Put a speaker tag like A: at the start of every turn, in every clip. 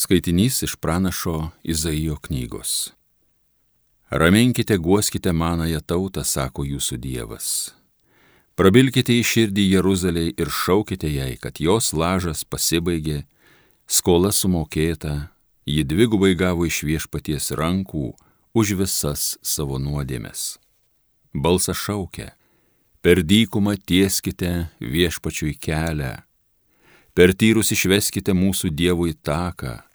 A: Skaitinys iš pranašo Izaijo knygos. Raminkite, guoskite manąją tautą, sako jūsų Dievas. Prabilkite į širdį Jeruzaliai ir šaukite jai, kad jos lažas pasibaigė, skola sumokėta, ji dvigubai gavo iš viešpaties rankų už visas savo nuodėmes. Balsas šaukia, per dykumą tieskite viešpačiui kelią Per tyrus išveskite mūsų Dievui taką.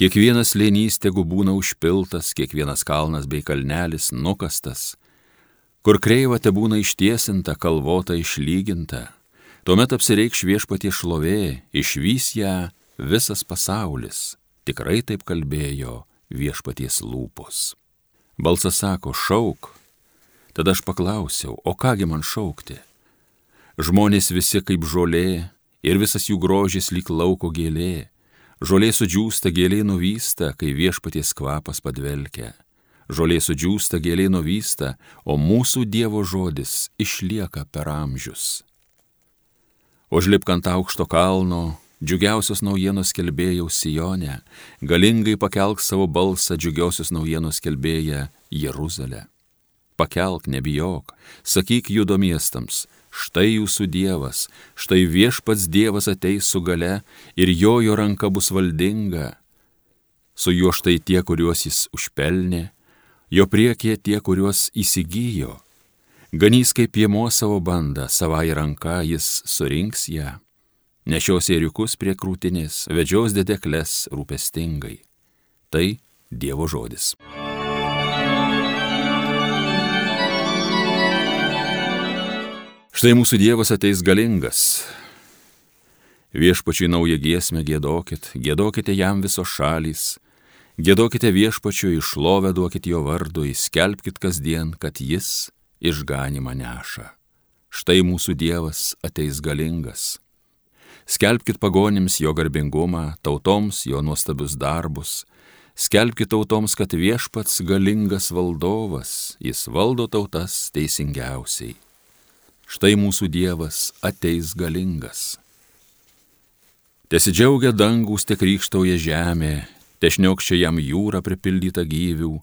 A: Kiekvienas lėnys tegu būna užpiltas, kiekvienas kalnas bei kalnelis nukastas. Kur kreiva te būna ištiesinta, kalvota išlyginta. Tuomet apsireikš viešpatie šlovė, išvys ją visas pasaulis. Tikrai taip kalbėjo viešpaties lūpos. Balsas sako, šauk. Tada aš paklausiau, o kągi man šaukti? Žmonės visi kaip žolė, ir visas jų grožis lyg lauko gėlė. Žolė sudžiūsta, gėlė nuvysta, kai viešpaties kvapas padvelkia. Žolė sudžiūsta, gėlė nuvysta, o mūsų Dievo žodis išlieka per amžius. Užlipk ant aukšto kalno, džiugiausios naujienos kelbėjau Sijonę, galingai pakelk savo balsą džiugiausios naujienos kelbėję Jeruzalę. Pakelk, nebijok, sakyk judo miestams, Štai jūsų Dievas, štai viešpats Dievas ateis su gale ir jo jo ranka bus valdinga. Su juo štai tie, kuriuos jis užpelnė, jo priekyje tie, kuriuos įsigijo. Ganys kaip piemo savo bandą, savai ranka jis surinks ją. Nešios ėriukus prie krūtinės, vedžios dedekles rūpestingai. Tai Dievo žodis. Štai mūsų Dievas ateis galingas. Viešpačiui naują giesmę gėdokit, gėdokite jam visos šalys, gėdokite viešpačiui išlovę duokit jo vardui, skelbkit kasdien, kad jis išganimą neša. Štai mūsų Dievas ateis galingas. Skelbkit pagonims jo garbingumą, tautoms jo nuostabius darbus, skelbkit tautoms, kad viešpats galingas valdovas, jis valdo tautas teisingiausiai štai mūsų Dievas ateis galingas. Tesidžiaugia dangus, te krikštauja žemė, tešniokščia jam jūra pripildyta gyvių,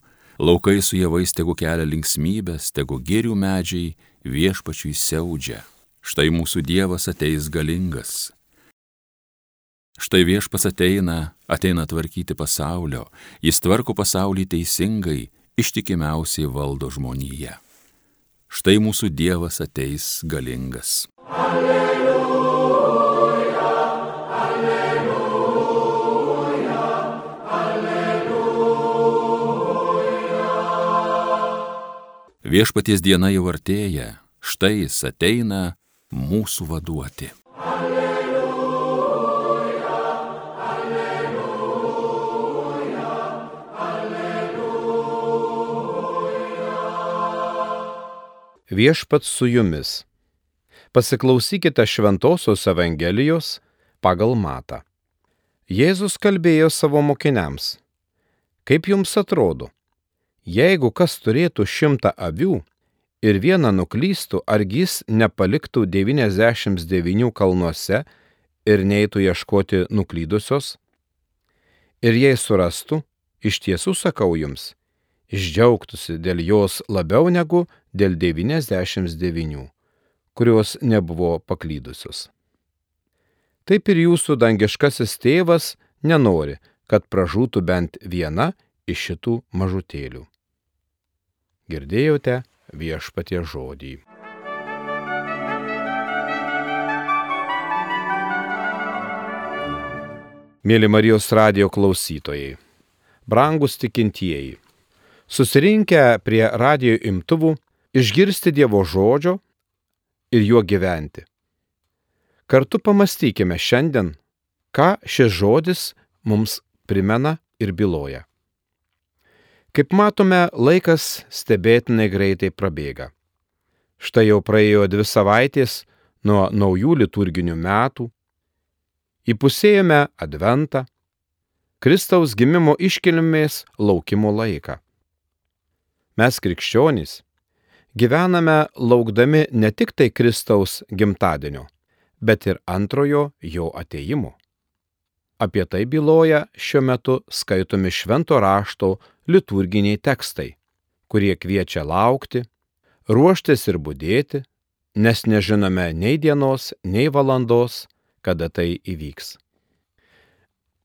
A: laukai su javais tegu kelia linksmybės, tegu gėrių medžiai viešpačiui siaudžia. Štai mūsų Dievas ateis galingas. Štai viešpas ateina, ateina tvarkyti pasaulio, jis tvarko pasaulį teisingai, ištikimiausiai valdo žmoniją štai mūsų Dievas ateis galingas. Alleluja, alleluja, alleluja. Viešpaties diena jau artėja, štai jis ateina mūsų vaduoti.
B: Viešpats su jumis. Pasiklausykite Šventojios Evangelijos pagal Matą. Jėzus kalbėjo savo mokiniams. Kaip jums atrodo, jeigu kas turėtų šimtą avių ir vieną nuklystų, argi jis nepaliktų 99 kalnuose ir neitų ieškoti nuklydusios? Ir jei surastų, iš tiesų sakau jums, išdžiaugtųsi dėl jos labiau negu dėl 99, kurios nebuvo paklydusios. Taip ir jūsų dangiškasis tėvas nenori, kad pražūtų bent viena iš šitų mažutėlių. Girdėjote viešpatie žodį. Mėly Marijos radio klausytojai, brangus tikintieji susirinkę prie radio imtuvų, išgirsti Dievo žodžio ir juo gyventi. Kartu pamastykime šiandien, ką šis žodis mums primena ir byloja. Kaip matome, laikas stebėtinai greitai prabėga. Štai jau praėjo dvi savaitės nuo naujų liturginių metų, įpusėjome Adventą, Kristaus gimimo iškilmės laukimo laiką. Mes krikščionys gyvename laukdami ne tik tai Kristaus gimtadienio, bet ir antrojo jo ateimo. Apie tai byloja šiuo metu skaitomi švento rašto liturginiai tekstai, kurie kviečia laukti, ruoštis ir būdėti, nes nežinome nei dienos, nei valandos, kada tai įvyks.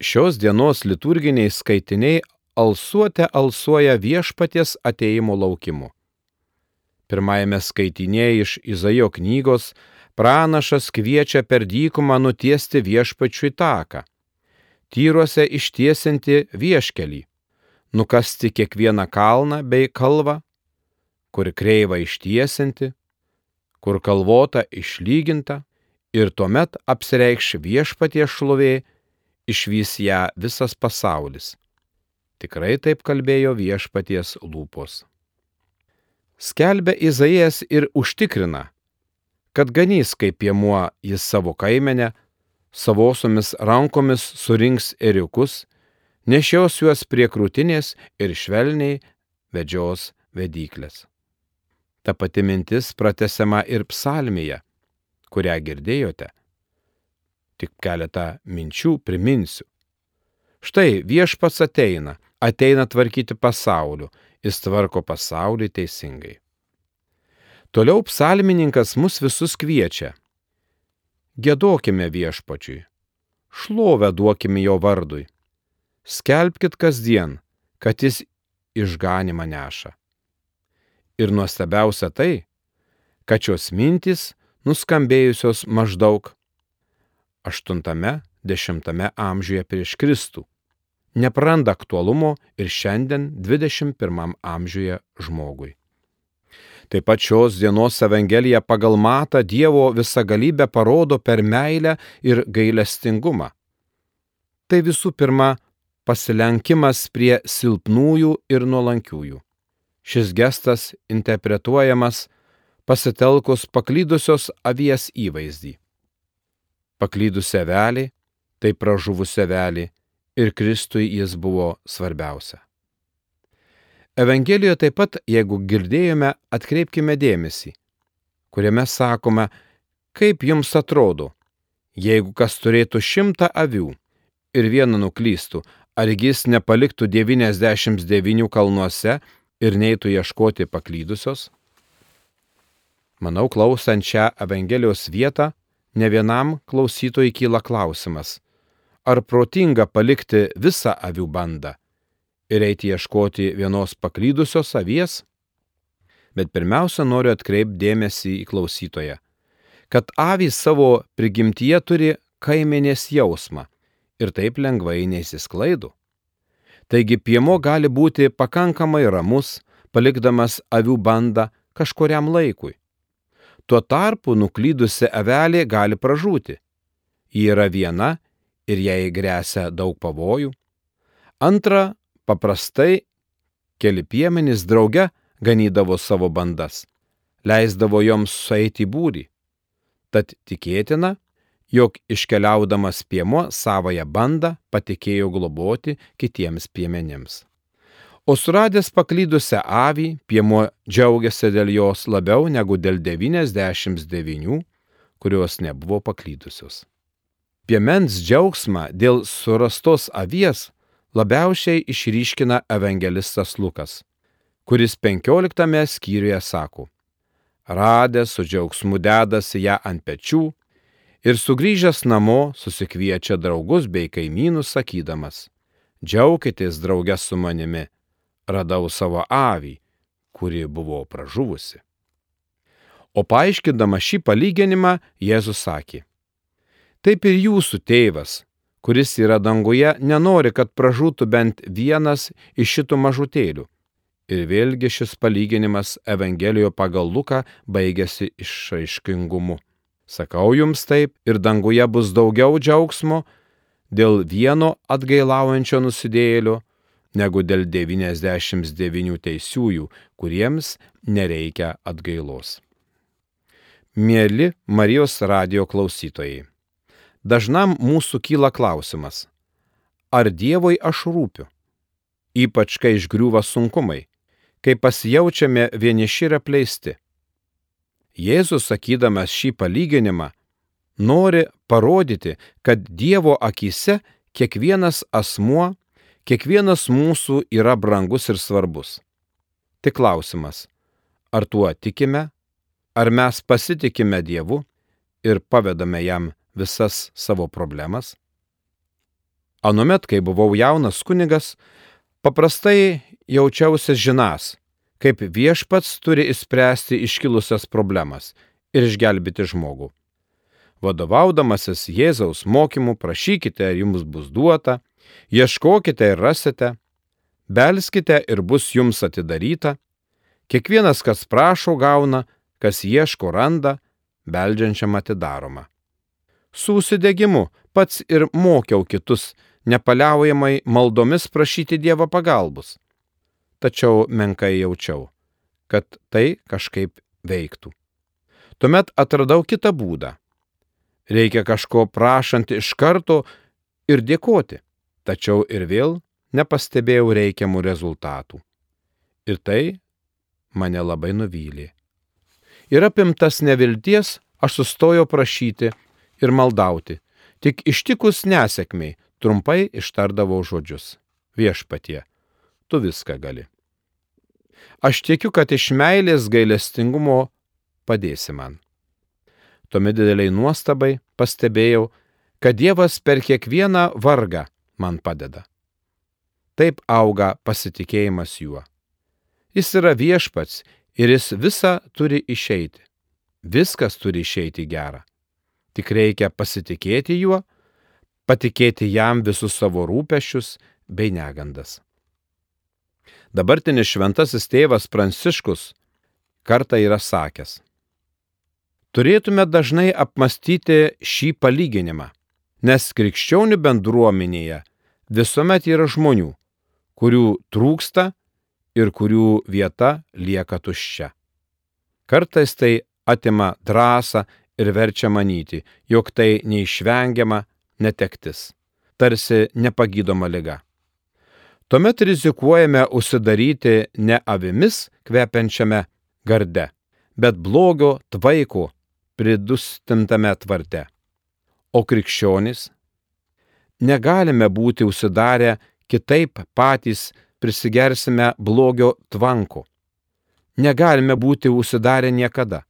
B: Šios dienos liturginiai skaitiniai alsuote alsuoja viešpaties ateimo laukimu. Pirmajame skaitinėje iš Izaijo knygos pranašas kviečia per dykumą nutiesti viešpačiui taką, tyruose ištiesinti vieškelį, nukasti kiekvieną kalną bei kalvą, kur kreiva ištiesinti, kur kalvota išlyginta ir tuomet apsireikš viešpatie šlovė, išvys ją visas pasaulis. Tikrai taip kalbėjo viešpaties lūpos. Skelbia Izaijas ir užtikrina, kad ganys kaip piemuo jis savo kaimenę, savosiomis rankomis surinks eriukus, nešios juos prie krūtinės ir švelniai vedžios vedyklės. Ta pati mintis pratesiama ir psalmėje, kurią girdėjote. Tik keletą minčių priminsiu. Štai viešpats ateina, ateina tvarkyti pasaulio, jis tvarko pasaulį teisingai. Toliau psalmininkas mus visus kviečia. Gėdokime viešpačiui, šlovę duokime jo vardui, skelbkite kasdien, kad jis išganimą neša. Ir nuostabiausia tai, kad šios mintys nuskambėjusios maždaug 8-10 amžiuje prieš Kristų nepraranda aktualumo ir šiandien 21 amžiuje žmogui. Taip pat šios dienos Evangelija pagal matą Dievo visagalybę parodo per meilę ir gailestingumą. Tai visų pirma pasilenkimas prie silpnųjų ir nuolankiųjų. Šis gestas interpretuojamas pasitelkus paklydusios avies įvaizdį. Paklydusi avelė, tai pražuvusi avelė ir Kristui jis buvo svarbiausia. Evangelijoje taip pat, jeigu girdėjome, atkreipkime dėmesį, kuriame sakome, kaip jums atrodo, jeigu kas turėtų šimtą avių ir vieną nuklystų, argi jis nepaliktų 99 kalnuose ir neitų ieškoti paklydusios? Manau, klausant šią Evangelijos vietą, ne vienam klausytojui kyla klausimas, ar protinga palikti visą avių bandą ir eiti ieškoti vienos paklydusios avies? Bet pirmiausia, noriu atkreipdėmėsi į klausytoją, kad avys savo prigimtyje turi kaimenės jausmą ir taip lengvai neįsisklaido. Taigi piemo gali būti pakankamai ramus, palikdamas avių bandą kažkuriam laikui. Tuo tarpu nuklydusi avelė gali pražūti. Ji yra viena ir jai grėsia daug pavojų. Antra, paprastai keli piemenys drauge ganydavo savo bandas, leisdavo joms sueiti į būrį. Tad tikėtina, jog iškeliaudamas piemo savoją bandą patikėjo globoti kitiems piemenims. O suradęs paklydusią avį, piemo džiaugiasi dėl jos labiau negu dėl 99, kurios nebuvo paklydusios. Piemens džiaugsmą dėl surastos avies labiausiai išryškina evangelistas Lukas, kuris 15 skyriuje sako, radęs su džiaugsmu dedasi ją ant pečių ir sugrįžęs namo susikviečia draugus bei kaimynus sakydamas, džiaukitės draugę su manimi, radau savo avį, kuri buvo pražuvusi. O paaiškindama šį palyginimą, Jėzus sakė, Taip ir jūsų tėvas, kuris yra danguje, nenori, kad pražūtų bent vienas iš šitų mažutėlių. Ir vėlgi šis palyginimas Evangelijoje pagal Luką baigėsi išaiškingumu. Sakau jums taip, ir danguje bus daugiau džiaugsmo dėl vieno atgailaujančio nusidėjėlio, negu dėl 99 teisiųjų, kuriems nereikia atgailos. Mėly Marijos radio klausytojai dažnam mūsų kyla klausimas, ar Dievui aš rūpiu, ypač kai išgriūva sunkumai, kai pasijaučiame vieniši ir apleisti. Jėzus, sakydamas šį palyginimą, nori parodyti, kad Dievo akise kiekvienas asmuo, kiekvienas mūsų yra brangus ir svarbus. Tik klausimas, ar tuo tikime, ar mes pasitikime Dievu ir pavedame jam visas savo problemas? Anuomet, kai buvau jaunas kunigas, paprastai jaučiausi žinas, kaip viešpats turi įspręsti iškilusias problemas ir išgelbėti žmogų. Vadovaudamasis Jėzaus mokymu prašykite ir jums bus duota, ieškokite ir rasite, belskite ir bus jums atidaryta, kiekvienas, kas prašo, gauna, kas ieško, randa, beldžiančiam atidaroma. Su užsidegimu pats ir mokiau kitus nepaliaujamai maldomis prašyti Dievo pagalbos. Tačiau menkai jaučiau, kad tai kažkaip veiktų. Tuomet atradau kitą būdą. Reikia kažko prašant iš karto ir dėkoti, tačiau ir vėl nepastebėjau reikiamų rezultatų. Ir tai mane labai nuvylė. Ir apimtas nevilties aš sustojau prašyti ir maldauti, tik ištikus nesėkmiai trumpai ištardavau žodžius. Viešpatie, tu viską gali. Aš tikiu, kad iš meilės gailestingumo padėsi man. Tuomet dideliai nuostabai pastebėjau, kad Dievas per kiekvieną vargą man padeda. Taip auga pasitikėjimas juo. Jis yra viešpats ir jis visą turi išeiti. Viskas turi išeiti gerą. Tik reikia pasitikėti juo patikėti jam visus savo rūpešius bei negandas. Dabartinis šventasis tėvas Pranciškus kartą yra sakęs. Turėtume dažnai apmastyti šį palyginimą, nes krikščionių bendruomenėje visuomet yra žmonių, kurių trūksta ir kurių vieta lieka tuščia. Kartais tai atima drąsą ir verčia manyti, jog tai neišvengiama netektis, tarsi nepagydoma lyga. Tuomet rizikuojame užsidaryti ne avimis kvepiančiame garde, bet blogio tvaiko pridustintame tvarte. O krikščionys negalime būti užsidarę, kitaip patys prisigersime blogio tvanko. Negalime būti užsidarę niekada.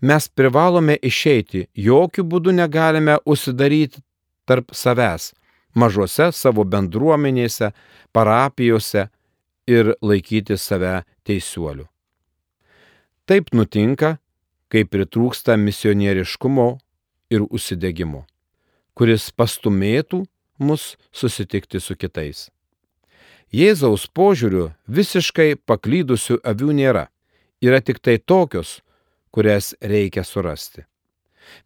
B: Mes privalome išeiti, jokių būdų negalime užsidaryti tarp savęs, mažose savo bendruomenėse, parapijose ir laikyti save teisuoliu. Taip nutinka, kai pritrūksta misionieriškumo ir užsidegimo, kuris pastumėtų mus susitikti su kitais. Jėzaus požiūriu visiškai paklydusių avių nėra, yra tik tai tokios, kurias reikia surasti.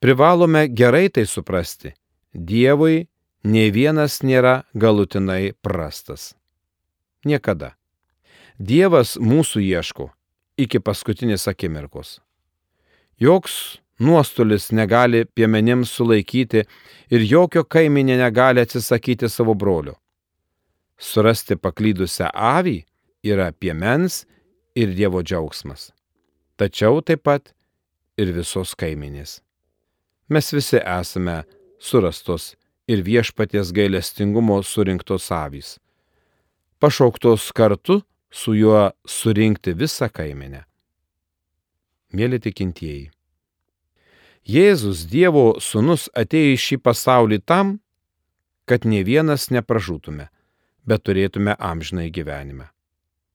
B: Privalome gerai tai suprasti Dievui nei vienas nėra galutinai prastas. Niekada. Dievas mūsų ieško iki paskutinės akimirkos. Joks nuostolis negali piemenims sulaikyti ir jokio kaiminė negali atsisakyti savo brolio. Surasti paklydusią avį yra piemens ir Dievo džiaugsmas. Tačiau taip pat ir visos kaiminės. Mes visi esame surastos ir viešpaties gailestingumo surinktos avys, pašauktos kartu su juo surinkti visą kaiminę. Mėly tikintieji. Jėzus Dievo sūnus atėjo į šį pasaulį tam, kad ne vienas nepražūtume, bet turėtume amžinai gyvenimą.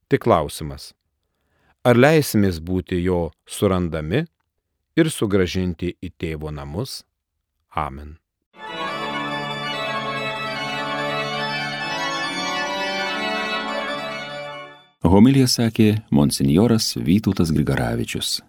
B: Tik klausimas, ar leisimės būti jo surandami ir sugražinti į tėvo namus? Amen.
A: Homilija sakė monsinjoras Vytautas Grigaravičius.